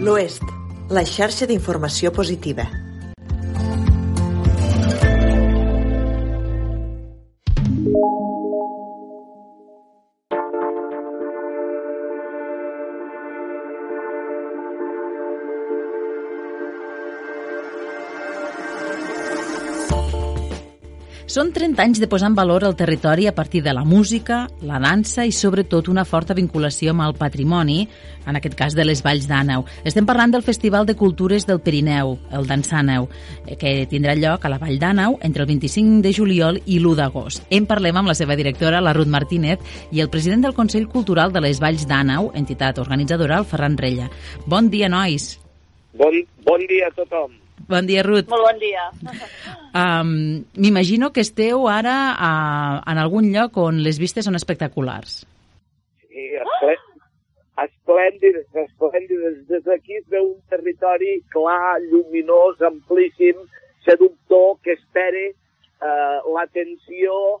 L'Oest, la xarxa d'informació positiva. Són 30 anys de posar en valor el territori a partir de la música, la dansa i sobretot una forta vinculació amb el patrimoni, en aquest cas de les Valls d'Àneu. Estem parlant del Festival de Cultures del Pirineu, el Dansàneu, que tindrà lloc a la Vall d'Àneu entre el 25 de juliol i l'1 d'agost. En parlem amb la seva directora, la Ruth Martínez, i el president del Consell Cultural de les Valls d'Àneu, entitat organitzadora, el Ferran Rella. Bon dia, nois. Bon, bon dia a tothom. Bon dia, Ruth. Molt bon dia. Um, M'imagino que esteu ara a, en algun lloc on les vistes són espectaculars. Sí, esplè... esplèndides, esplèndides. Des d'aquí es veu un territori clar, lluminós, amplíssim, seductor, que espera eh, l'atenció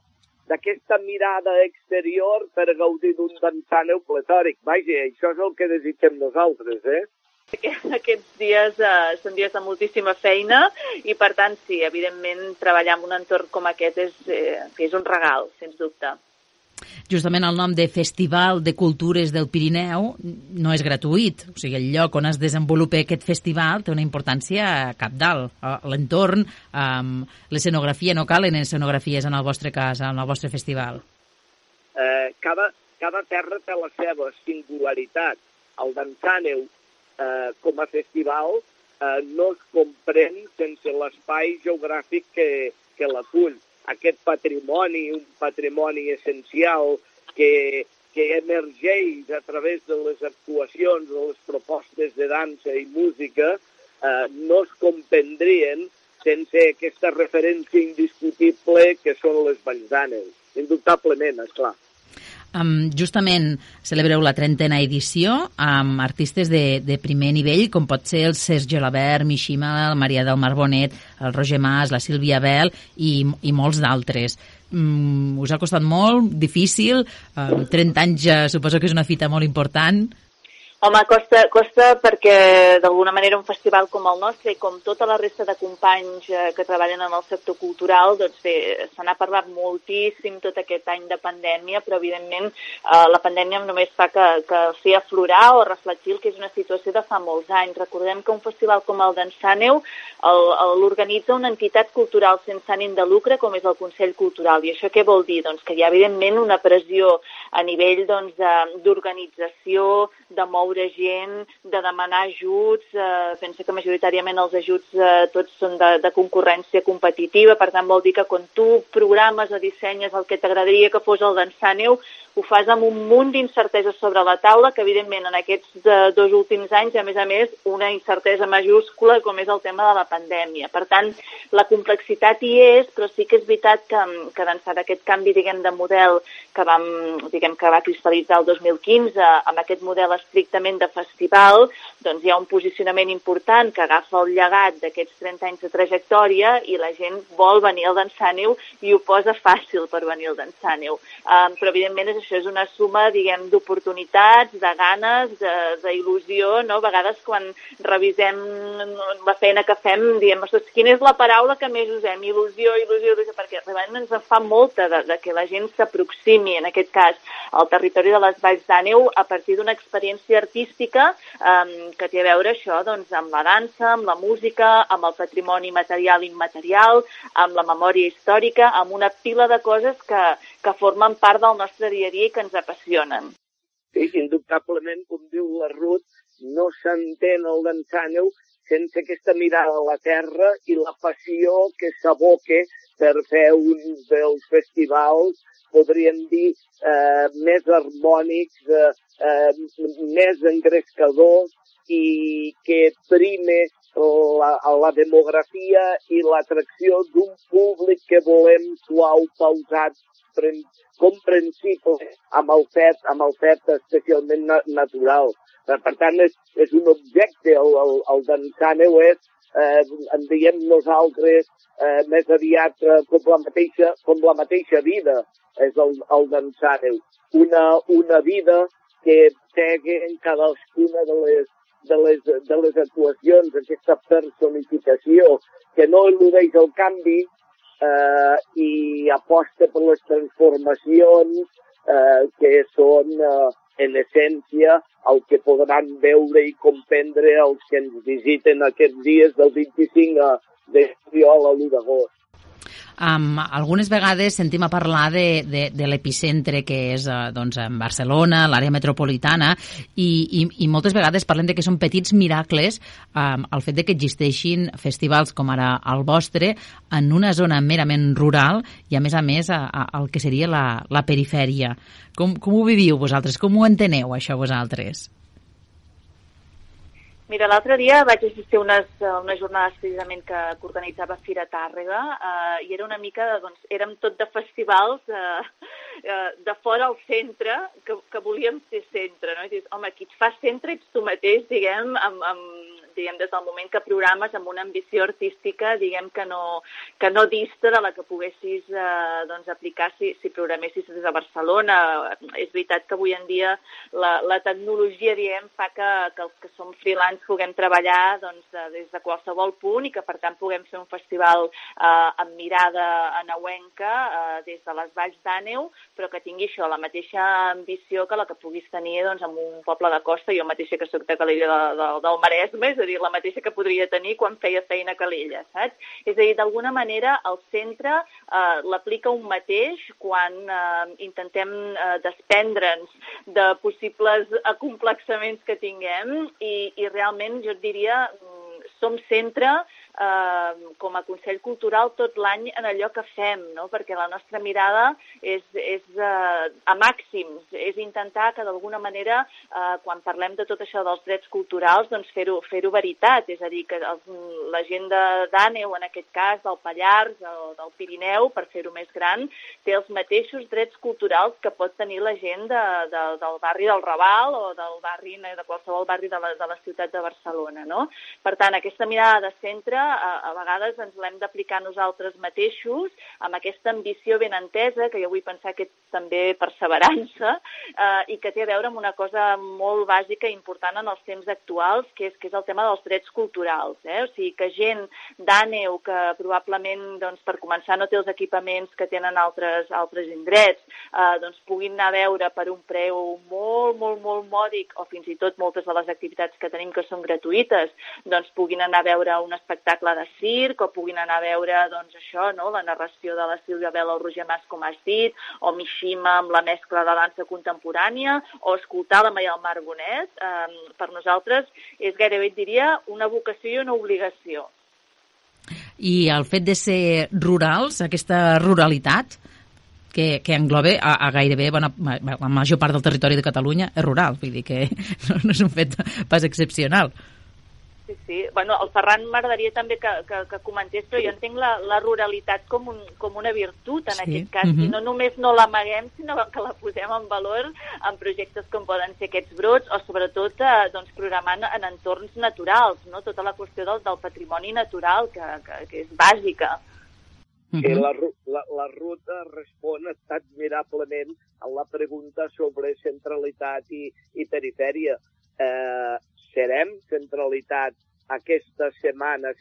d'aquesta mirada exterior per gaudir d'un dansàneu pletòric. Vaja, això és el que desitgem nosaltres, eh? Aquests dies eh, són dies de moltíssima feina i, per tant, sí, evidentment, treballar en un entorn com aquest és, eh, és un regal, sens dubte. Justament el nom de Festival de Cultures del Pirineu no és gratuït. O sigui, el lloc on es desenvolupa aquest festival té una importància capdalt. L'entorn, um, l'escenografia, no calen escenografies en el vostre cas, en el vostre festival. Eh, cada, cada terra té la seva singularitat. El Dansàneu eh, com a festival eh, no es comprèn sense l'espai geogràfic que, que l'acull. Aquest patrimoni, un patrimoni essencial que, que emergeix a través de les actuacions, de les propostes de dansa i música, eh, no es comprendrien sense aquesta referència indiscutible que són les Valls Indubtablement, és clar. Um, justament celebreu la trentena edició amb artistes de, de primer nivell, com pot ser el Sergio Labert, Mishima, el Maria del Mar Bonet, el Roger Mas, la Sílvia Bell i, i molts d'altres. Um, us ha costat molt, difícil, um, 30 anys ja suposo que és una fita molt important. Home, costa, costa perquè d'alguna manera un festival com el nostre i com tota la resta de companys eh, que treballen en el sector cultural, doncs bé, se n'ha parlat moltíssim tot aquest any de pandèmia, però evidentment eh, la pandèmia només fa que, que fer aflorar o reflectir el que és una situació de fa molts anys. Recordem que un festival com el d'Ençàneu l'organitza una entitat cultural sense ànim de lucre com és el Consell Cultural. I això què vol dir? Doncs que hi ha evidentment una pressió a nivell d'organització, doncs, de, de moure moure gent, de demanar ajuts. Eh, pensa que majoritàriament els ajuts eh, tots són de, de concurrència competitiva, per tant vol dir que quan tu programes o dissenyes el que t'agradaria que fos el d'Ensàneu, ho fas amb un munt d'incerteses sobre la taula, que evidentment en aquests eh, dos últims anys, a més a més, una incertesa majúscula com és el tema de la pandèmia. Per tant, la complexitat hi és, però sí que és veritat que, que d'ençà d'aquest canvi, diguem, de model que vam, diguem, que va cristal·litzar el 2015 amb aquest model estrictament de festival, doncs hi ha un posicionament important que agafa el llegat d'aquests 30 anys de trajectòria i la gent vol venir al Dansàneu i ho posa fàcil per venir al Dansàneu. Um, però, evidentment, és això és una suma, diguem, d'oportunitats, de ganes, d'il·lusió, no? A vegades quan revisem la feina que fem, diem, ostres, quina és la paraula que més usem? Il·lusió, il·lusió, il·lusió, perquè realment ens en fa molta de, de que la gent s'aproximi, en aquest cas, al territori de les Valls d'Àneu a partir d'una experiència artística um, que té a veure això doncs, amb la dansa, amb la música, amb el patrimoni material i immaterial, amb la memòria històrica, amb una pila de coses que, que formen part del nostre dia a dia i que ens apassionen. Sí, indubtablement, com diu la Ruth, no s'entén el d'Ensàneu sense aquesta mirada a la terra i la passió que s'aboca per fer un dels festivals, podríem dir, eh, més harmònics, eh, eh, més engrescadors i que prime la, la demografia i l'atracció d'un públic que volem suau, pausat, comprensible amb el fet, amb el fet especialment na natural. Per tant, és, és un objecte, el, el, el d'Ensàneu és, eh, en diem nosaltres, eh, més aviat eh, com, la mateixa, com la mateixa vida, és el, el d'Ensàneu. Una, una vida que té en cadascuna de les, de les, de les actuacions, aquesta personificació que no eludeix el canvi eh, i aposta per les transformacions eh, que són, eh, en essència, el que podran veure i comprendre els que ens visiten aquests dies del 25 de juliol a l'1 d'agost. Um, algunes vegades sentim a parlar de, de, de l'epicentre que és uh, doncs, en Barcelona, l'àrea metropolitana, i, i, i moltes vegades parlem de que són petits miracles um, el fet de que existeixin festivals com ara el vostre en una zona merament rural i a més a més a, a, al que seria la, la perifèria. Com, com ho viviu vosaltres? Com ho enteneu això vosaltres? Mira, l'altre dia vaig assistir a unes, unes jornades precisament que, que organitzava Fira Tàrrega eh, i era una mica, doncs, érem tot de festivals eh, eh, de fora al centre que, que volíem ser centre, no? I dius, home, qui et fa centre ets tu mateix, diguem, amb, amb, diguem, des del moment que programes amb una ambició artística, diguem, que no, que no dista de la que poguessis eh, doncs, aplicar si, si programessis des de Barcelona. És veritat que avui en dia la, la tecnologia, diguem, fa que, que els que som freelance puguem treballar doncs, des de qualsevol punt i que, per tant, puguem fer un festival eh, amb mirada anauenca eh, des de les valls d'Àneu, però que tingui això, la mateixa ambició que la que puguis tenir doncs, en un poble de costa, jo mateixa que soc de Calella de, de, del Maresme, és a dir, la mateixa que podria tenir quan feia feina a Calella, saps? És a dir, d'alguna manera el centre eh, l'aplica un mateix quan eh, intentem eh, desprendre'ns de possibles acomplexaments que tinguem i, i realment jo diria mm, som centre eh, com a Consell Cultural tot l'any en allò que fem, no? perquè la nostra mirada és, és eh, a màxims, és intentar que d'alguna manera, eh, quan parlem de tot això dels drets culturals, doncs fer-ho fer, veritat, és a dir, que el, la gent d'Àneu, en aquest cas, del Pallars, del, del Pirineu, per fer-ho més gran, té els mateixos drets culturals que pot tenir la gent de, de, del barri del Raval o del barri de qualsevol barri de la, de la ciutat de Barcelona. No? Per tant, aquesta mirada de centre a, a vegades ens l'hem d'aplicar nosaltres mateixos amb aquesta ambició ben entesa, que jo vull pensar que és també perseverança, eh, i que té a veure amb una cosa molt bàsica i important en els temps actuals, que és, que és el tema dels drets culturals. Eh? O sigui, que gent d'Àneu, que probablement doncs, per començar no té els equipaments que tenen altres, altres indrets, eh, doncs puguin anar a veure per un preu molt, molt, molt mòdic, o fins i tot moltes de les activitats que tenim que són gratuïtes, doncs puguin anar a veure un espectacle espectacle de circ o puguin anar a veure doncs, això, no? la narració de la Sílvia Bela o Roger Mas, com has dit, o Mishima amb la mescla de dansa contemporània, o escoltar la Maial Mar Bonet, eh, per nosaltres és gairebé, diria, una vocació i una obligació. I el fet de ser rurals, aquesta ruralitat, que, que engloba a, a gairebé bona, la major part del territori de Catalunya és rural, vull dir que no, no és un fet pas excepcional sí, sí. Bueno, el Ferran m'agradaria també que, que, que comentés, però jo entenc la, la ruralitat com, un, com una virtut en sí. aquest cas, uh -huh. i no només no l'amaguem, sinó que la posem en valor en projectes com poden ser aquests brots, o sobretot eh, doncs, programant en entorns naturals, no? tota la qüestió del, del patrimoni natural, que, que, que és bàsica. Uh -huh. que la, la, la ruta respon admirablement a la pregunta sobre centralitat i, i perifèria. Eh, serem centralitat aquesta setmana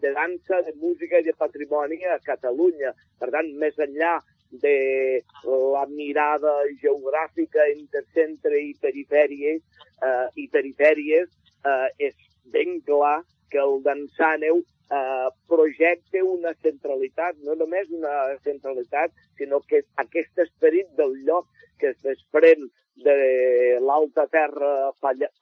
de dansa, de música i de patrimoni a Catalunya. Per tant, més enllà de la mirada geogràfica entre centre i perifèries, eh, i perifèries eh, és ben clar que el Dansàneu eh, projecte una centralitat, no només una centralitat, sinó que aquest esperit del lloc que es desprèn de l'alta terra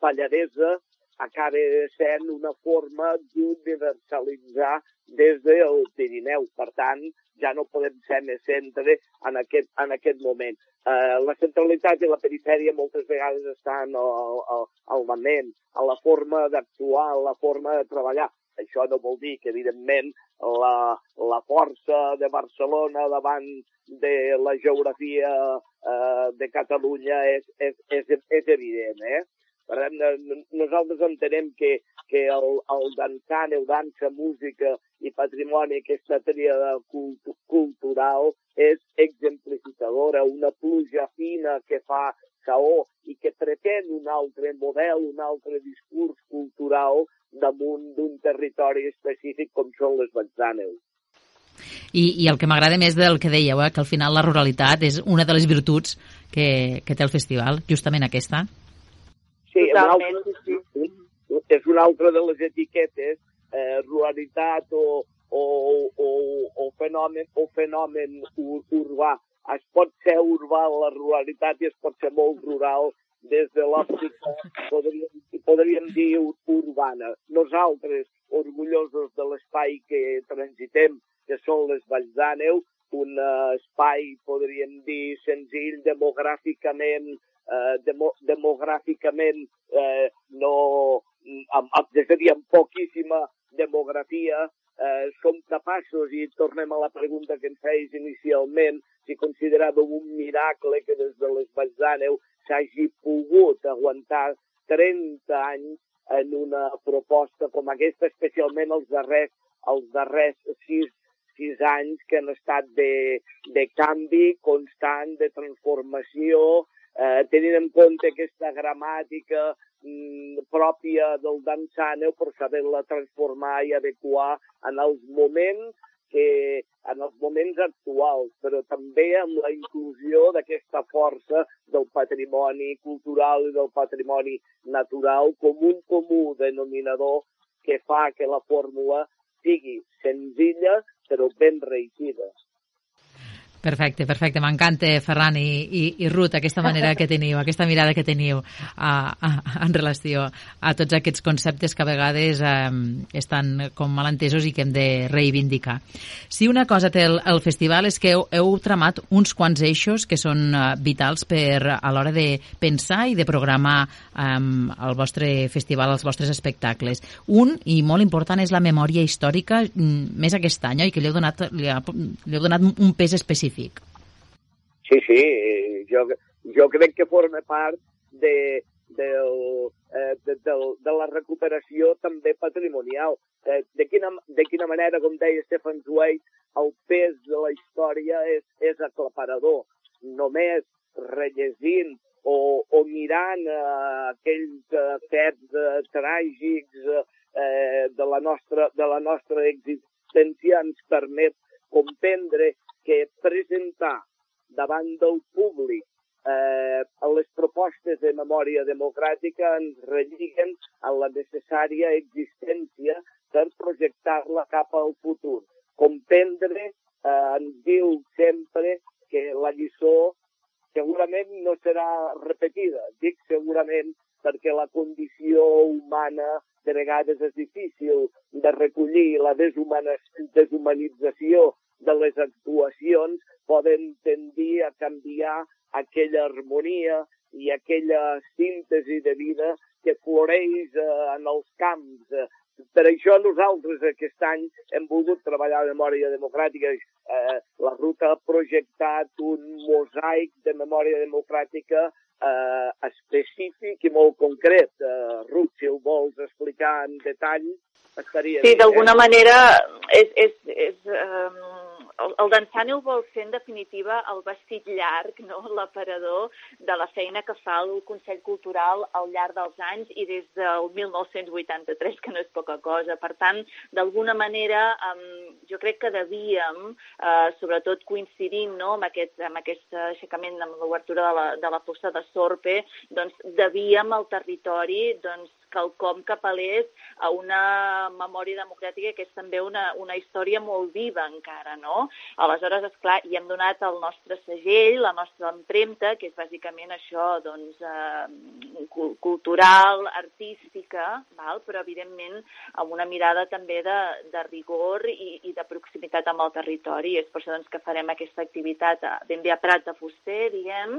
pallaresa acaba sent una forma d'universalitzar des del Pirineu. Per tant, ja no podem ser més centre en aquest, en aquest moment. Eh, la centralitat i la perifèria moltes vegades estan al, al, al moment, a la forma d'actuar, a la forma de treballar. Això no vol dir que, evidentment, la, la força de Barcelona davant de la geografia eh, de Catalunya és, és, és, és evident, eh? Per tant, nosaltres entenem que, que el, el dansant, el dansa, música i patrimoni, aquesta tríada cultu cultural, és exemplificadora, una pluja fina que fa saó i que pretén un altre model, un altre discurs cultural damunt d'un territori específic com són les Batzaneus. I, I el que m'agrada més del que dèieu, eh, que al final la ruralitat és una de les virtuts que, que té el festival, justament aquesta. Sí, una altra, sí, sí. és una altra de les etiquetes, eh, ruralitat o, o, o, o fenomen, o fenomen ur, urbà. Es pot ser urbà la ruralitat i es pot ser molt rural des de l'òptica, podríem, podríem dir, urbana. Nosaltres, orgullosos de l'espai que transitem, que són les Valls d'Àneu, un uh, espai, podríem dir, senzill demogràficament, uh, demo, demogràficament uh, no, amb, amb, a dir, amb poquíssima demografia, eh, som capaços, i tornem a la pregunta que ens feies inicialment, si consideràveu un miracle que des de les Valls d'Àneu s'hagi pogut aguantar 30 anys en una proposta com aquesta, especialment els darrers, els darrers sis, sis anys que han estat de, de canvi constant, de transformació, eh, tenint en compte aquesta gramàtica mm, pròpia del danzàneu per saber-la transformar i adequar en els moments que en els moments actuals, però també amb la inclusió d'aquesta força del patrimoni cultural i del patrimoni natural com un comú denominador que fa que la fórmula sigui senzilla però ben reeixida. Perfecte, perfecte. M'encanta, Ferran i, i, i Ruth, aquesta manera que teniu, aquesta mirada que teniu a, a, en relació a tots aquests conceptes que a vegades eh, estan com malentesos i que hem de reivindicar. Si una cosa té el, el festival és que heu, heu tramat uns quants eixos que són eh, vitals per a l'hora de pensar i de programar eh, el vostre festival, els vostres espectacles. Un, i molt important, és la memòria històrica, mm, més aquest any, oi? que li heu donat, li heu donat un pes específic específic. Sí, sí, jo, jo crec que forma part de, del, eh, de, de, de la recuperació també patrimonial. Eh, de, quina, de quina manera, com deia Stefan Zweig, el pes de la història és, és aclaparador. Només rellegint o, o mirant eh, aquells eh, fets eh, tràgics eh, de, la nostra, de la nostra existència ens permet comprendre presentar davant del públic eh, les propostes de memòria democràtica ens relliguen a la necessària existència per projectar-la cap al futur. Comprendre eh, ens diu sempre que la lliçó segurament no serà repetida. Dic segurament perquè la condició humana de vegades és difícil de recollir la deshumanització de les actuacions poden tendir a canviar aquella harmonia i aquella síntesi de vida que floreix eh, en els camps. Per això nosaltres aquest any hem volgut treballar la memòria democràtica. Eh, la ruta ha projectat un mosaic de memòria democràtica eh, específic i molt concret. Eh, Ruth, si ho vols explicar en detall, estaria sí. Sí, d'alguna eh? manera és, és, és um el, el Danzàneu vol ser, en definitiva, el vestit llarg, no? l'aparador de la feina que fa el Consell Cultural al llarg dels anys i des del 1983, que no és poca cosa. Per tant, d'alguna manera, um, jo crec que devíem, uh, sobretot coincidint no? amb, aquest, amb aquest aixecament, amb l'obertura de, la, de la fossa de Sorpe, doncs devíem al territori doncs, quelcom que apel·lés a una memòria democràtica que és també una, una història molt viva encara, no? Aleshores, és clar, hi hem donat el nostre segell, la nostra empremta, que és bàsicament això, doncs, eh, cultural, artística, val? però evidentment amb una mirada també de, de rigor i, i de proximitat amb el territori. És per això doncs, que farem aquesta activitat ben bé a Prat de Fuster, diguem,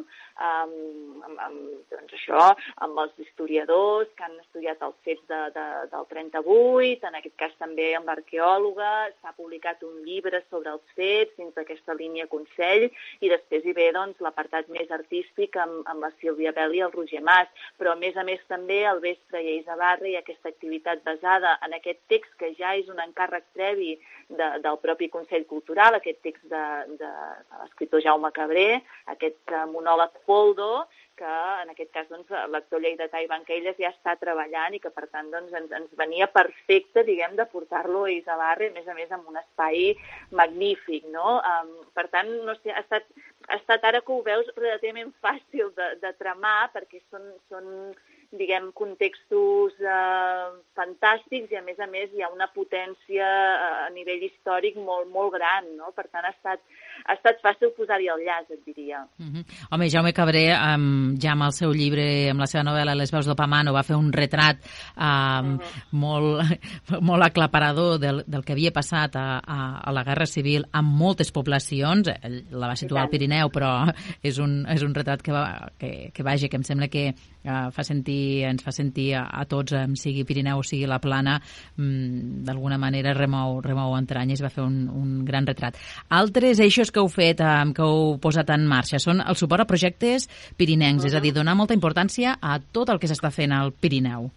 amb, amb, amb, doncs això, amb els historiadors que han estudiat estudiat els fets de, de, del 38, en aquest cas també amb arqueòloga, s'ha publicat un llibre sobre els fets dins d'aquesta línia Consell i després hi ve doncs, l'apartat més artístic amb, amb la Sílvia Bell i el Roger Mas, però a més a més també el Vespre i Barra i aquesta activitat basada en aquest text que ja és un encàrrec previ de, del propi Consell Cultural, aquest text de, de, de l'escriptor Jaume Cabré, aquest monòleg Poldo, que en aquest cas doncs, l'actor lleidatà Ivan Kelles ja està treballant i que per tant doncs, ens, ens venia perfecte diguem de portar-lo a Isabarri, a més a més amb un espai magnífic, no? Um, per tant, no sé, ha estat, ha estat ara que ho veus relativament fàcil de, de tramar perquè són, són diguem, contextos eh, fantàstics i, a més a més, hi ha una potència eh, a nivell històric molt, molt gran, no? Per tant, ha estat, ha estat fàcil posar-hi el llaç, et diria. Mm -hmm. Home, Jaume Cabré, um, ja amb el seu llibre, amb la seva novel·la Les veus d'Opamano, va fer un retrat um, mm -hmm. molt, molt aclaparador del, del que havia passat a, a, a la Guerra Civil amb moltes poblacions. Ell la va situar al Pirineu, però és un, és un retrat que, va, que, que vaja, que em sembla que uh, fa sentir ens fa sentir a, a tots, eh, sigui Pirineu, sigui la Plana, mmm, d'alguna manera remou, remou entranyes, va fer un, un gran retrat. Altres eixos que heu fet, eh, que heu posat en marxa, són el suport a projectes pirinencs, és a dir, donar molta importància a tot el que s'està fent al Pirineu.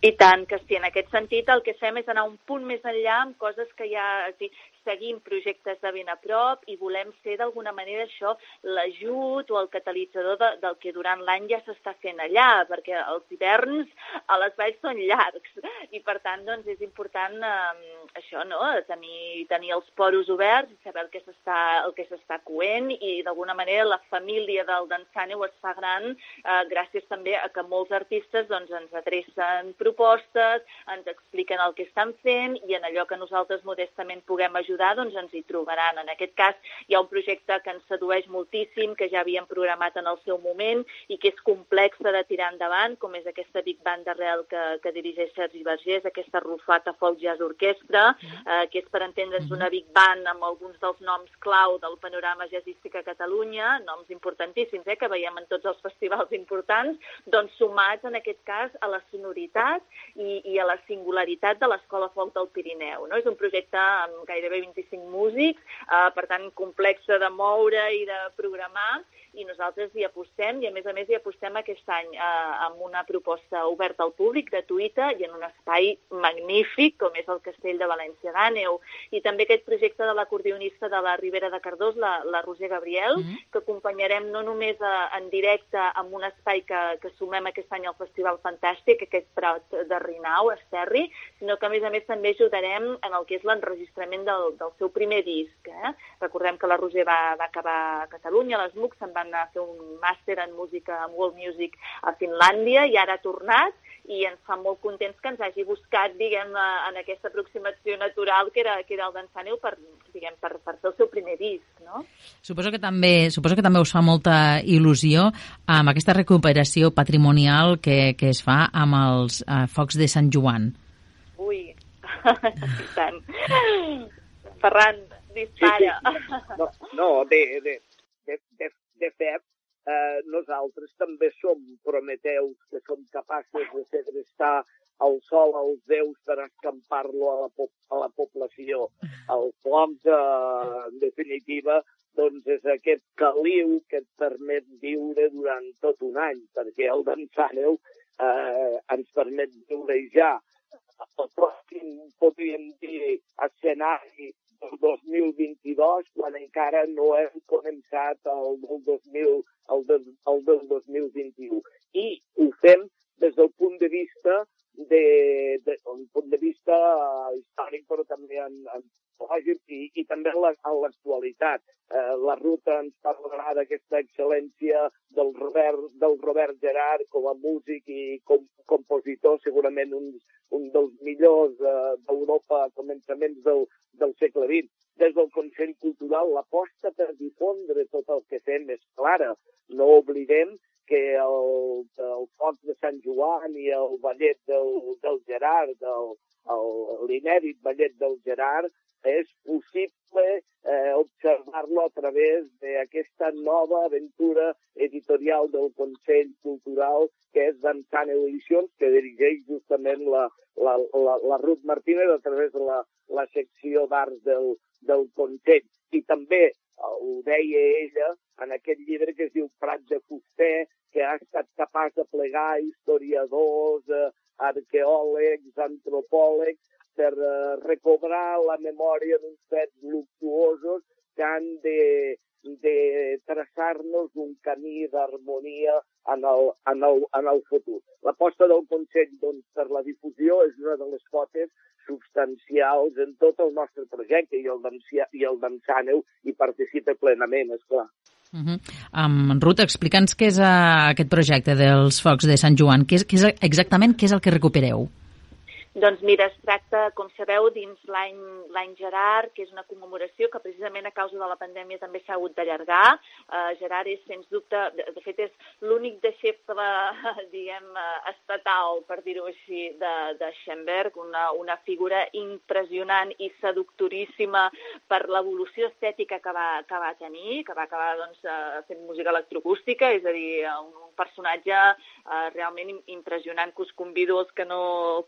I tant que sí, en aquest sentit el que fem és anar un punt més enllà amb coses que ja... seguim projectes de ben a prop i volem ser d'alguna manera això l'ajut o el catalitzador de, del que durant l'any ja s'està fent allà, perquè els hiverns a les valls són llargs i per tant doncs, és important eh, això, no? tenir, tenir els poros oberts i saber el que s'està el que s'està coent i d'alguna manera la família del Dansaneu es fa gran eh, gràcies també a que molts artistes doncs, ens adrecen propostes, ens expliquen el que estan fent i en allò que nosaltres modestament puguem ajudar ajudar, doncs ens hi trobaran. En aquest cas hi ha un projecte que ens sedueix moltíssim, que ja havíem programat en el seu moment i que és complex de tirar endavant, com és aquesta Big Band d'arrel que, que dirigeix Sergi Vergés, aquesta Rufata Folk Jazz Orquestra, eh, que és per entendre's una Big Band amb alguns dels noms clau del panorama jazzístic a Catalunya, noms importantíssims eh, que veiem en tots els festivals importants, doncs sumats en aquest cas a la sonoritat i, i a la singularitat de l'Escola Folk del Pirineu. No? És un projecte amb gairebé 25 músics, eh, per tant complexa de moure i de programar, i nosaltres hi apostem i a més a més hi apostem aquest any eh, amb una proposta oberta al públic, gratuïta i en un espai magnífic com és el Castell de València d'Àneu i també aquest projecte de l'acordeonista de la Ribera de Cardós, la, la Roser Gabriel, mm -hmm. que acompanyarem no només a, eh, en directe amb un espai que, que sumem aquest any al Festival Fantàstic, aquest Prat de Rinau, Esterri, sinó que a més a més també ajudarem en el que és l'enregistrament del, del seu primer disc. Eh? Recordem que la Roser va, va acabar a Catalunya, les MUC se'n va van anar a fer un màster en música, en World Music a Finlàndia i ara ha tornat i ens fa molt contents que ens hagi buscat, diguem, en aquesta aproximació natural que era, que era el d'en per, diguem, per, per fer el seu primer disc, no? Suposo que també, suposo que també us fa molta il·lusió amb aquesta recuperació patrimonial que, que es fa amb els uh, focs de Sant Joan. Ui, i tant. Ferran, dispara. Sí, sí. No, no de, de, de, de, de fet, eh, nosaltres també som prometeus que som capaços de segrestar el sol als déus per escampar-lo a, la a la població. El foc, eh, en definitiva, doncs és aquest caliu que et permet viure durant tot un any, perquè el d'en eh, ens permet viure ja el pròxim, podríem dir, escenari del 2022 quan encara no hem començat el del, 2000, el del, el del 2021. I ho fem des del punt de vista de, de un punt de vista històric, però també en, en i, i també en l'actualitat. Eh, la ruta ens parlarà d'aquesta excel·lència del Robert, del Robert Gerard com a músic i com compositor, segurament un, un dels millors eh, d'Europa a començaments del, del segle XX. Des del Consell Cultural, l'aposta per difondre tot el que fem és clara. No oblidem que el, el foc de Sant Joan i el ballet del, del Gerard, l'inèdit ballet del Gerard, és possible eh, observar-lo a través d'aquesta nova aventura editorial del Consell Cultural que és d'Ensant Edicions, que dirigeix justament la, la, la, la Ruth Martínez a través de la, la secció d'arts del, del Consell. I també eh, ho deia ella en aquest llibre que es diu Prat de Fuster, que ha estat capaç de plegar historiadors, eh, arqueòlegs, antropòlegs, per uh, recobrar la memòria d'uns fets luctuosos que han de, de traçar-nos un camí d'harmonia en el, en, el, en el futur. L'aposta del Consell doncs, per la difusió és una de les potes substancials en tot el nostre projecte i el d'Ensàneu hi participa plenament, és clar. Uh -huh. um, Ruth, explica'ns què és uh, aquest projecte dels Focs de Sant Joan. Què és, què és exactament què és el que recupereu? Doncs mira, es tracta, com sabeu, dins l'any Gerard, que és una commemoració que precisament a causa de la pandèmia també s'ha hagut d'allargar. Uh, Gerard és, sens dubte, de, de fet és l'únic deixeble, diguem, uh, estatal, per dir-ho així, de, de Schoenberg, una, una figura impressionant i seductoríssima per l'evolució estètica que va, que va tenir, que va acabar doncs, uh, fent música electroacústica, és a dir, un personatge uh, realment impressionant que us convido els que no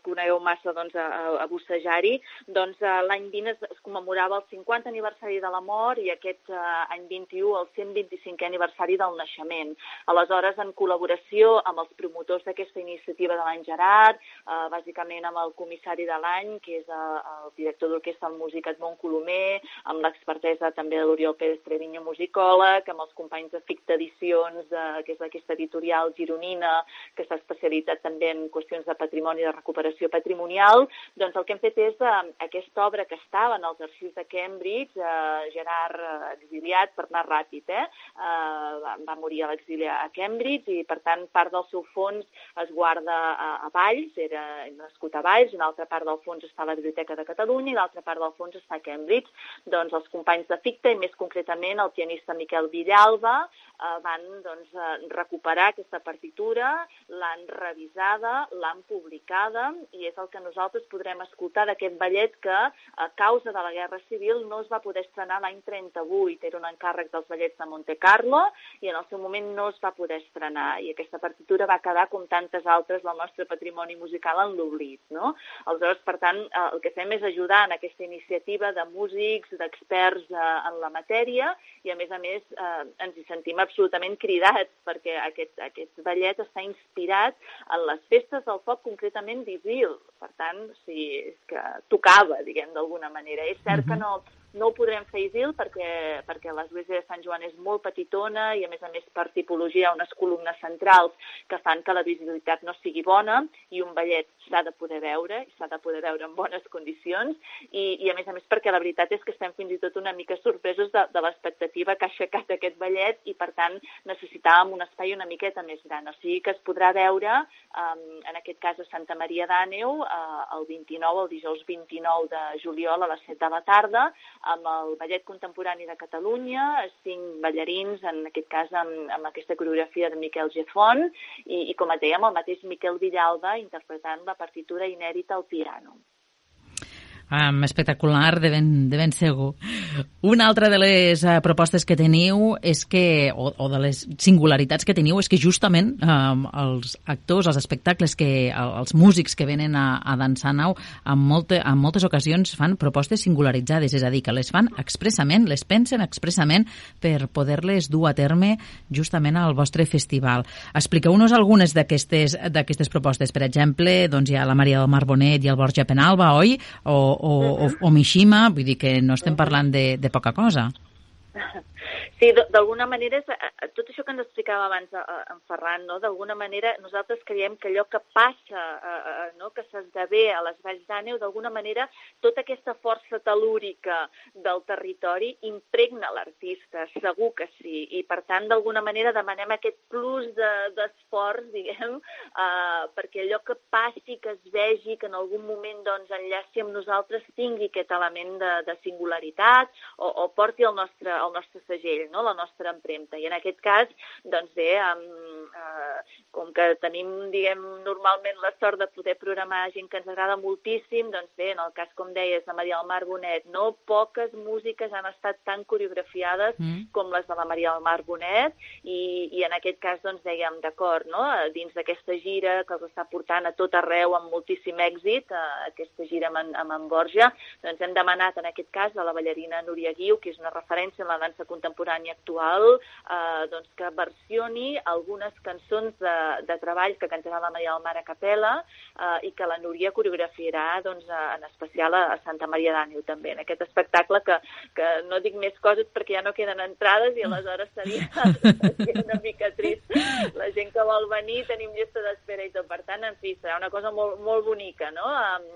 conegueu massa doncs, a, a bussejar-hi, doncs uh, l'any 20 es, es commemorava el 50 aniversari de la mort i aquest uh, any 21 el 125 aniversari del naixement. Aleshores, en col·laboració amb els promotors d'aquesta iniciativa de l'any Gerard, uh, bàsicament amb el comissari de l'any, que és uh, el director d'orquestra en música Edmond Colomer, amb l'expertesa també de l'Oriol Pérez Treviño, musicòleg, amb els companys de Ficta Edicions, uh, que és aquesta editorial gironina, que s'ha especialitzat també en qüestions de patrimoni, de recuperació patrimonial, doncs el que hem fet és eh, aquesta obra que estava en els arxius de Cambridge, eh, Gerard eh, exiliat per anar ràpid, eh, eh, va, va morir a l'exili a Cambridge i, per tant, part del seu fons es guarda a, a Valls, era nascut a Valls, una altra part del fons està a la Biblioteca de Catalunya i l'altra part del fons està a Cambridge. Doncs els companys de FICTA i més concretament el pianista Miquel Villalba eh, van doncs, eh, recuperar aquesta partitura, l'han revisada, l'han publicada i és el que nosaltres podrem escoltar d'aquest ballet que, a causa de la Guerra Civil, no es va poder estrenar l'any 38. Era un encàrrec dels ballets de Monte Carlo i en el seu moment no es va poder estrenar. I aquesta partitura va quedar, com tantes altres del nostre patrimoni musical, en l'oblit. No? Aleshores, per tant, eh, el que fem és ajudar en aquesta iniciativa de músics, d'experts eh, en la matèria i, a més a més, eh, ens hi sentim absolutament cridats perquè aquest, aquest ballet està inspirat en les festes del foc concretament d'Isil, per tant, sí, és que tocava, diguem, d'alguna manera. És cert que no, no ho podrem fer Isil perquè, perquè l'església de Sant Joan és molt petitona i, a més a més, per tipologia, unes columnes centrals que fan que la visibilitat no sigui bona i un ballet s'ha de poder veure, i s'ha de poder veure en bones condicions i, i, a més a més, perquè la veritat és que estem fins i tot una mica sorpresos de, de l'expectativa que ha aixecat aquest ballet i, per tant, necessitàvem un espai una miqueta més gran. O sigui que es podrà veure, um, en aquest cas a Santa Maria d'Àneu, uh, el 29, el dijous 29 de juliol a les 7 de la tarda, amb el Ballet Contemporani de Catalunya, cinc ballarins, en aquest cas amb, amb aquesta coreografia de Miquel Gefont, i, i com et dèiem, el mateix Miquel Villalba interpretant la partitura inèdita al piano. Um, espectacular, de ben, de ben segur. Una altra de les uh, propostes que teniu és que, o, o de les singularitats que teniu és que justament um, els actors, els espectacles, que els músics que venen a, a dansar nau, en, molte, en moltes ocasions fan propostes singularitzades, és a dir, que les fan expressament, les pensen expressament per poder-les dur a terme justament al vostre festival. Expliqueu-nos algunes d'aquestes propostes. Per exemple, doncs hi ha la Maria del Mar Bonet i el Borja Penalba, oi? O, o, o, o Mishima, vull dir que no estem parlant de, de poca cosa. Sí, d'alguna manera, és, eh, tot això que ens explicava abans eh, eh, en Ferran, no? d'alguna manera nosaltres creiem que allò que passa, eh, no? que s'esdevé a les Valls d'Àneu, d'alguna manera tota aquesta força telúrica del territori impregna l'artista, segur que sí, i per tant d'alguna manera demanem aquest plus d'esforç, de, diguem, eh, perquè allò que passi, que es vegi, que en algun moment doncs, enllaci amb nosaltres tingui aquest element de, de singularitat o, o porti el nostre, el nostre segell, no? la nostra empremta. I en aquest cas, doncs bé, amb, eh, com que tenim, diguem, normalment la sort de poder programar gent que ens agrada moltíssim, doncs bé, en el cas, com deies, de Maria del Mar Bonet, no poques músiques han estat tan coreografiades mm. com les de la Maria del Mar Bonet, i, i en aquest cas, doncs, dèiem, d'acord, no? dins d'aquesta gira que els està portant a tot arreu amb moltíssim èxit, eh, aquesta gira amb, en, amb en Borja, doncs hem demanat, en aquest cas, a la ballarina Núria Guiu, que és una referència en la dansa contemporània actual, eh, doncs que versioni algunes unes cançons de, de treball que cantarà la Maria del Mar a Capella eh, i que la Núria coreografiarà doncs, en especial a, a Santa Maria d'Àneu també, en aquest espectacle que, que no dic més coses perquè ja no queden entrades i aleshores seria, seria una mica trist. La gent que vol venir tenim llista d'espera i tot. Per tant, en fi, serà una cosa molt, molt bonica, no? Uh,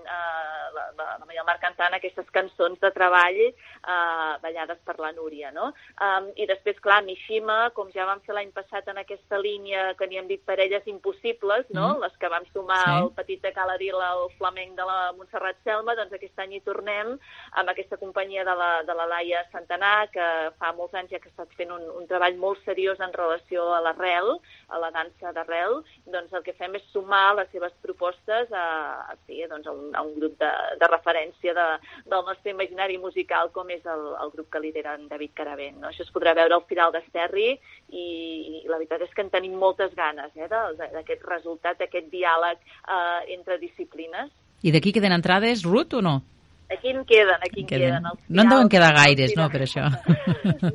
la, la, la Maria Mar cantant aquestes cançons de treball uh, ballades per la Núria, no? Um, I després, clar, Mishima, com ja vam fer l'any passat en aquesta línia que n'hi hem dit parelles impossibles, no? Mm. Les que vam sumar sí. el petit de Caladila, el flamenc de la Montserrat Selma, doncs aquest any hi tornem amb aquesta companyia de la, de la Laia Santanà, que fa molts anys ja que estat fent un, un treball molt seriós en relació a l'arrel, a la dansa d'arrel, doncs el que fem és sumar les seves propostes a, a, sí, doncs a, un, a un grup de, de referència de, del nostre imaginari musical com és el, el grup que lidera en David Caravent. No? Això es podrà veure al final d'Esterri i, i la veritat és que en tenim moltes ganes eh, d'aquest resultat, d'aquest diàleg eh, entre disciplines. I d'aquí queden entrades, Ruth, o no? Aquí en queden, aquí en queden. queden. Final, no en deuen quedar gaires, no, per això.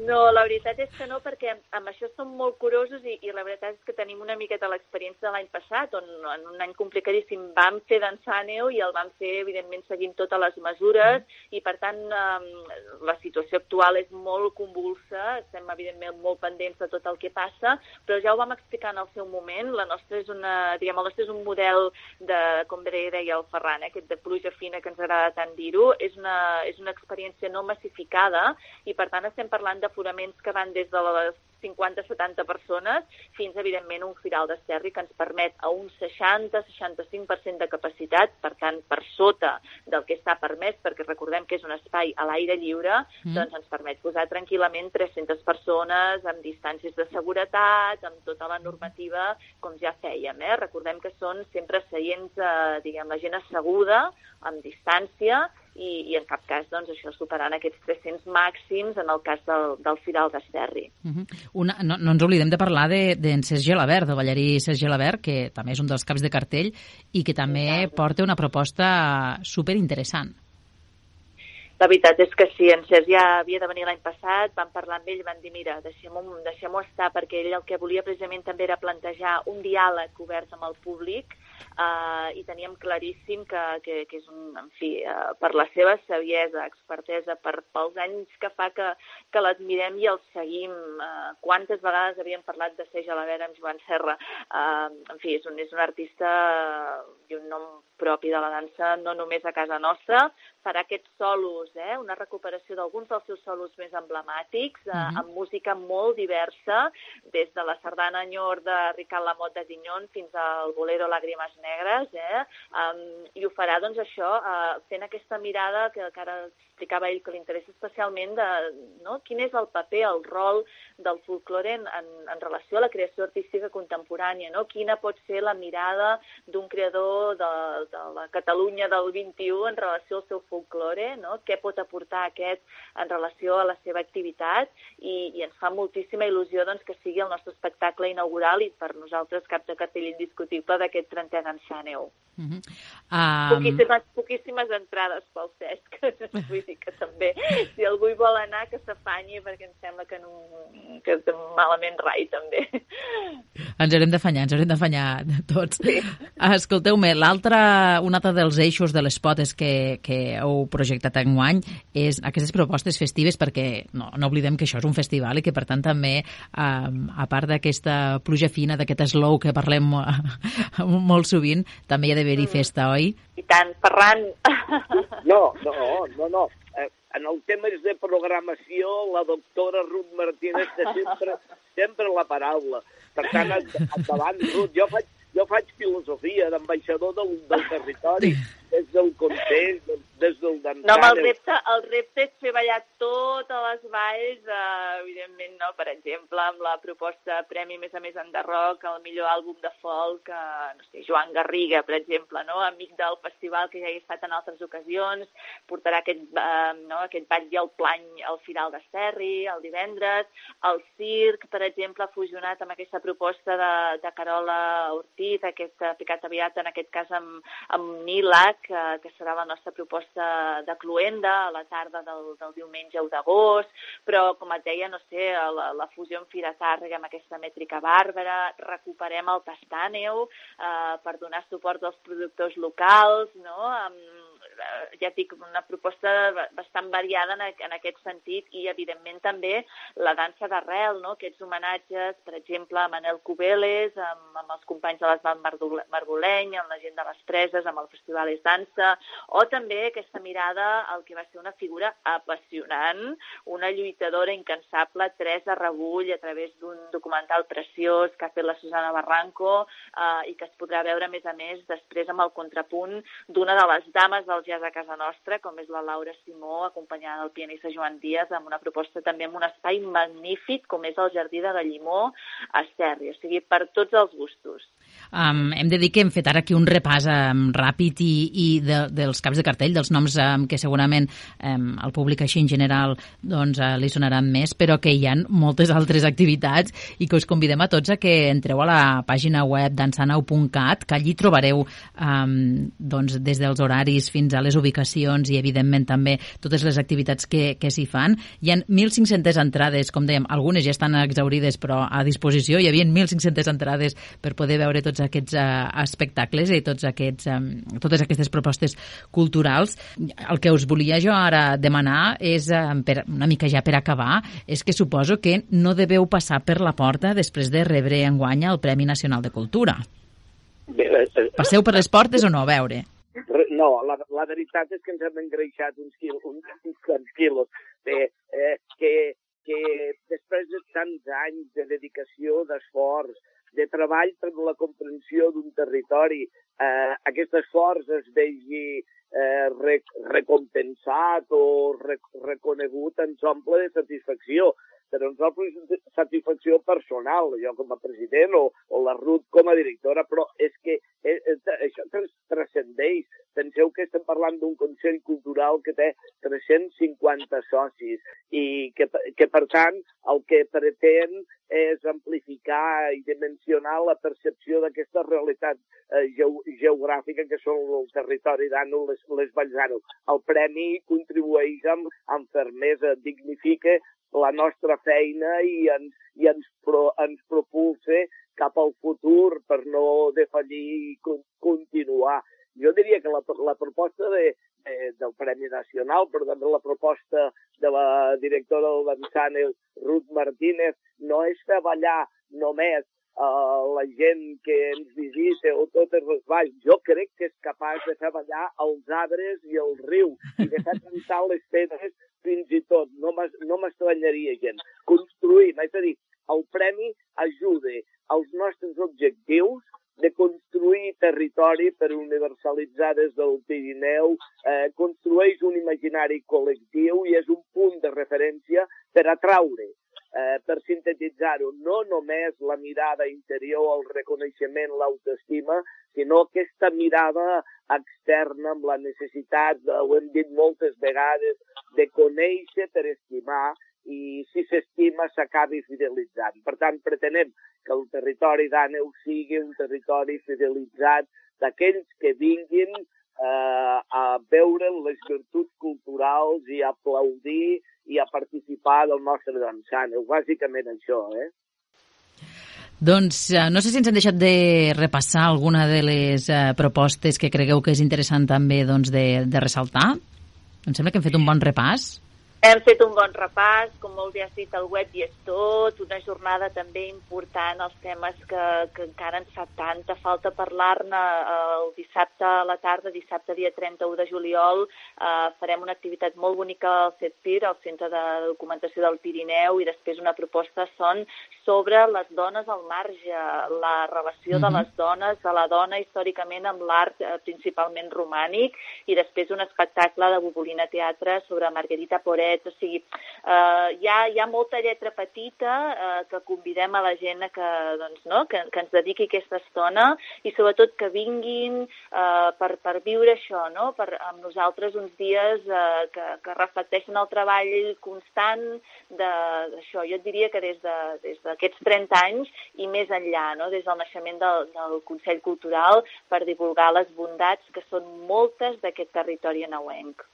No, la veritat és que no, perquè amb això som molt curosos i, i la veritat és que tenim una miqueta l'experiència de l'any passat, on en un any complicadíssim vam fer neu i el vam fer, evidentment, seguint totes les mesures i, per tant, la situació actual és molt convulsa, estem, evidentment, molt pendents de tot el que passa, però ja ho vam explicar en el seu moment, la nostra és una, diguem, el nostre és un model de, com deia el Ferran, eh, aquest de pluja fina que ens agrada tant dir-ho, és una, és una experiència no massificada i, per tant, estem parlant d'aforaments que van des de les 50-70 persones fins, evidentment, un firal d'esterri que ens permet a un 60-65% de capacitat, per tant, per sota del que està permès, perquè recordem que és un espai a l'aire lliure, mm. doncs ens permet posar tranquil·lament 300 persones amb distàncies de seguretat, amb tota la normativa, com ja fèiem. Eh? Recordem que són sempre seients, eh, diguem, la gent asseguda, amb distància, i, i en cap cas doncs, això superant aquests 300 màxims en el cas del, del Firal d'Esterri. Uh mhm. -huh. Una, no, no ens oblidem de parlar d'en de, de Sergi Gelabert, del ballarí Sergi Gelabert, que també és un dels caps de cartell i que també porta una proposta super interessant. La veritat és que sí, en Sergi ja havia de venir l'any passat, vam parlar amb ell i van dir, mira, deixem-ho deixem estar, perquè ell el que volia precisament també era plantejar un diàleg obert amb el públic, uh, i teníem claríssim que, que, que és un, en fi, uh, per la seva saviesa, expertesa, per, pels anys que fa que, que l'admirem i el seguim. Uh, quantes vegades havíem parlat de ser la Vera amb Joan Serra. Uh, en fi, és un, és un artista i un nom propi de la dansa, no només a casa nostra, farà aquests solos, eh? una recuperació d'alguns dels seus solos més emblemàtics, uh -huh. amb música molt diversa, des de la sardana Enyor de Ricard Lamot de Dignon fins al bolero Làgrimes negres, eh? Um, i ho farà, doncs, això, uh, fent aquesta mirada que, que ara explicava ell que li interessa especialment de no? quin és el paper, el rol del folklore en, en, en relació a la creació artística contemporània, no? quina pot ser la mirada d'un creador de, de la Catalunya del 21 en relació al seu folklore, no? què pot aportar aquest en relació a la seva activitat i, i ens fa moltíssima il·lusió doncs, que sigui el nostre espectacle inaugural i per nosaltres cap de cartell indiscutible d'aquest 30è d'Ençàneu. Uh -huh. um... poquíssimes, poquíssimes entrades pel Cesc, vull dir que també, si algú hi vol anar, que s'afanyi, perquè em sembla que, no, que malament rai, també. Ens haurem d'afanyar, ens haurem d'afanyar tots. Sí. Escolteu-me, l'altre, un altre dels eixos de les potes que, que heu projectat enguany és aquestes propostes festives, perquè no, no oblidem que això és un festival i que, per tant, també, um, a part d'aquesta pluja fina, d'aquest slow que parlem molt sovint, també hi ha d'haver-hi mm. festa, oi? I tant, Ferran. No, no, no, no. En el tema de programació, la doctora Ruth Martínez té sempre, sempre la paraula. Per tant, endavant, Ruth, jo faig, jo faig filosofia d'ambaixador del, del territori, des del context, des del dental. No, el repte, el repte és fer ballar totes les valls, eh, evidentment, no? per exemple, amb la proposta Premi Més a Més Enderroc, el millor àlbum de folk, eh, no sé, Joan Garriga, per exemple, no? amic del festival que ja he estat en altres ocasions, portarà aquest, eh, no? aquest ball i el plany al final de Serri, el divendres, el circ, per exemple, fusionat amb aquesta proposta de, de Carola Ortiz, aquest picat aviat, en aquest cas amb, amb Nilac, eh, que serà la nostra proposta de, Cluenda a la tarda del, del diumenge o d'agost, però, com et deia, no sé, la, la fusió amb Fira Tàrrega amb aquesta mètrica bàrbara, recuperem el Tastàneu eh, per donar suport als productors locals, no?, amb Eh, ja dic, una proposta bastant variada en, en aquest sentit i, evidentment, també la dansa d'arrel, no? aquests homenatges, per exemple, a Manel Cubeles, amb, amb els companys de l'Esbat Margoleny, amb la gent de les Preses, amb el Festival És Dansa, o també aquesta mirada al que va ser una figura apassionant, una lluitadora incansable, Teresa Rebull, a través d'un documental preciós que ha fet la Susana Barranco eh, i que es podrà veure, a més a més, després amb el contrapunt d'una de les dames del jazz a casa nostra, com és la Laura Simó, acompanyada del pianista Joan Díaz, amb una proposta també amb un espai magnífic, com és el Jardí de Gallimó a Esterri, o sigui, per tots els gustos. Um, hem de dir que hem fet ara aquí un repàs um, ràpid i, i de, dels caps de cartell, dels noms um, que segurament um, al públic així en general doncs, uh, li sonaran més, però que hi ha moltes altres activitats i que us convidem a tots a que entreu a la pàgina web dansanau.cat, que allí trobareu um, doncs, des dels horaris fins a les ubicacions i, evidentment, també totes les activitats que, que s'hi fan. Hi ha 1.500 entrades, com dèiem, algunes ja estan exaurides, però a disposició. Hi havia 1.500 entrades per poder veure tots aquests uh, espectacles i tots aquests, um, totes aquestes propostes culturals. El que us volia jo ara demanar és, um, per, una mica ja per acabar, és que suposo que no deveu passar per la porta després de rebre enguany el Premi Nacional de Cultura. Passeu per les portes o no? A veure. No, la, la veritat és que ens hem engreixat uns, quil, uns, uns quilos. De, eh, que, que després de tants anys de dedicació, d'esforç, de treball per la comprensió d'un territori, eh, aquest esforç es vegi eh, rec recompensat o rec reconegut ens omple de satisfacció per a nosaltres és satisfacció personal, jo com a president o, o la Ruth com a directora, però és que és, és, això transcendeix. Penseu que estem parlant d'un Consell Cultural que té 350 socis i que, que per tant, el que pretén és amplificar i dimensionar la percepció d'aquesta realitat eh, geogràfica que són el territori d'Ànol, les, les Valls d'Ànol. El premi contribueix amb, amb fermesa, dignifica la nostra feina i ens, i ens, pro, ens propulsa cap al futur per no defallir i continuar. Jo diria que la, la proposta de, de, del Premi Nacional, però també la proposta de la directora del Danzane, Ruth Martínez, no és treballar només uh, la gent que ens visita o totes les valls. Jo crec que és capaç de treballar els arbres i el riu i de fer cantar les pedres fins i tot, no m'estranyaria gent, construïm, és a dir, el premi ajuda als nostres objectius de construir territori per universalitzar des del Pirineu, eh, construeix un imaginari col·lectiu i és un punt de referència per atraure, eh, per sintetitzar-ho, no només la mirada interior, el reconeixement, l'autoestima, sinó aquesta mirada externa amb la necessitat, de, ho hem dit moltes vegades, de conèixer per estimar i si s'estima s'acabi fidelitzant. Per tant, pretenem que el territori d'Àneu sigui un territori fidelitzat d'aquells que vinguin eh, a veure les virtuts culturals i a aplaudir i a participar del nostre dansant. Bàsicament això, eh? Doncs eh, no sé si ens han deixat de repassar alguna de les eh, propostes que cregueu que és interessant també doncs, de, de ressaltar. Em sembla que hem fet un bon repàs. Hem fet un bon repàs, com molt bé has dit, el web i és tot, una jornada també important, els temes que, que encara ens fa tanta falta parlar-ne el dissabte a la tarda, dissabte dia 31 de juliol, eh, farem una activitat molt bonica al CETPIR, al Centre de Documentació del Pirineu, i després una proposta són sobre les dones al marge, la relació mm -hmm. de les dones, de la dona històricament amb l'art eh, principalment romànic, i després un espectacle de Bobolina Teatre sobre Margarita Poret, o sigui, eh, hi, ha, hi ha molta lletra petita eh, que convidem a la gent que, doncs, no? que, que ens dediqui aquesta estona i sobretot que vinguin eh, per, per viure això, no? per, amb nosaltres uns dies eh, que, que reflecteixen el treball constant d'això. Jo et diria que des de, des de d'aquests 30 anys i més enllà, no? des del naixement del, del Consell Cultural per divulgar les bondats que són moltes d'aquest territori anauenc.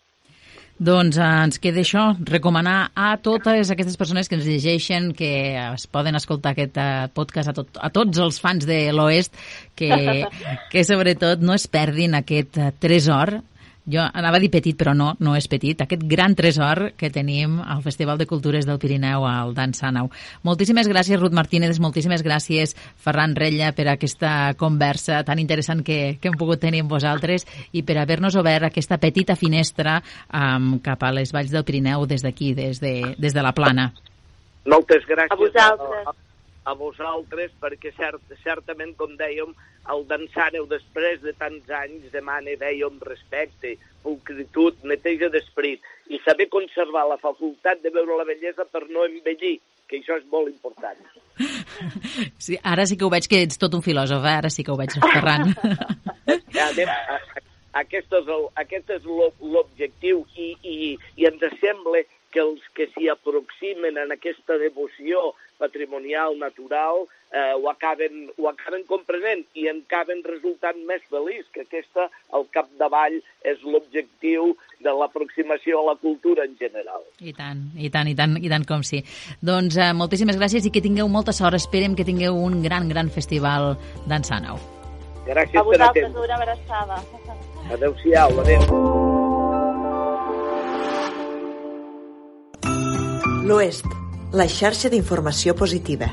Doncs eh, ens queda això, recomanar a totes aquestes persones que ens llegeixen, que es poden escoltar aquest eh, podcast a, tot, a tots els fans de l'Oest, que, que sobretot no es perdin aquest eh, tresor jo anava a dir petit, però no, no és petit, aquest gran tresor que tenim al Festival de Cultures del Pirineu al Dan Sanau. Moltíssimes gràcies, Ruth Martínez, moltíssimes gràcies, Ferran Rella, per aquesta conversa tan interessant que, que hem pogut tenir amb vosaltres i per haver-nos obert aquesta petita finestra um, cap a les valls del Pirineu des d'aquí, des, de, des de la plana. Moltes gràcies. A vosaltres. A, a, a vosaltres, perquè cert, certament, com dèiem, el dansàneu, després de tants anys, demana, dèiem, respecte, pulcritud, neteja d'esperit, i saber conservar la facultat de veure la bellesa per no envellir, que això és molt important. Sí, ara sí que ho veig que ets tot un filòsof, eh? ara sí que ho veig, Ferran. Ja, anem, a, a, aquest és l'objectiu i, i, i ens sembla que els que s'hi aproximen en aquesta devoció patrimonial, natural, eh, ho, acaben, ho acaben comprenent i en acaben resultant més feliç, que aquesta, al capdavall, és l'objectiu de l'aproximació a la cultura en general. I tant, i tant, i tant, i tant com sí. Doncs eh, moltíssimes gràcies i que tingueu molta sort. Esperem que tingueu un gran, gran festival d'Ensàneu. Gràcies A per vosaltres atendre. una abraçada. Adéu-siau, adéu. L'Oest, la xarxa d'informació positiva.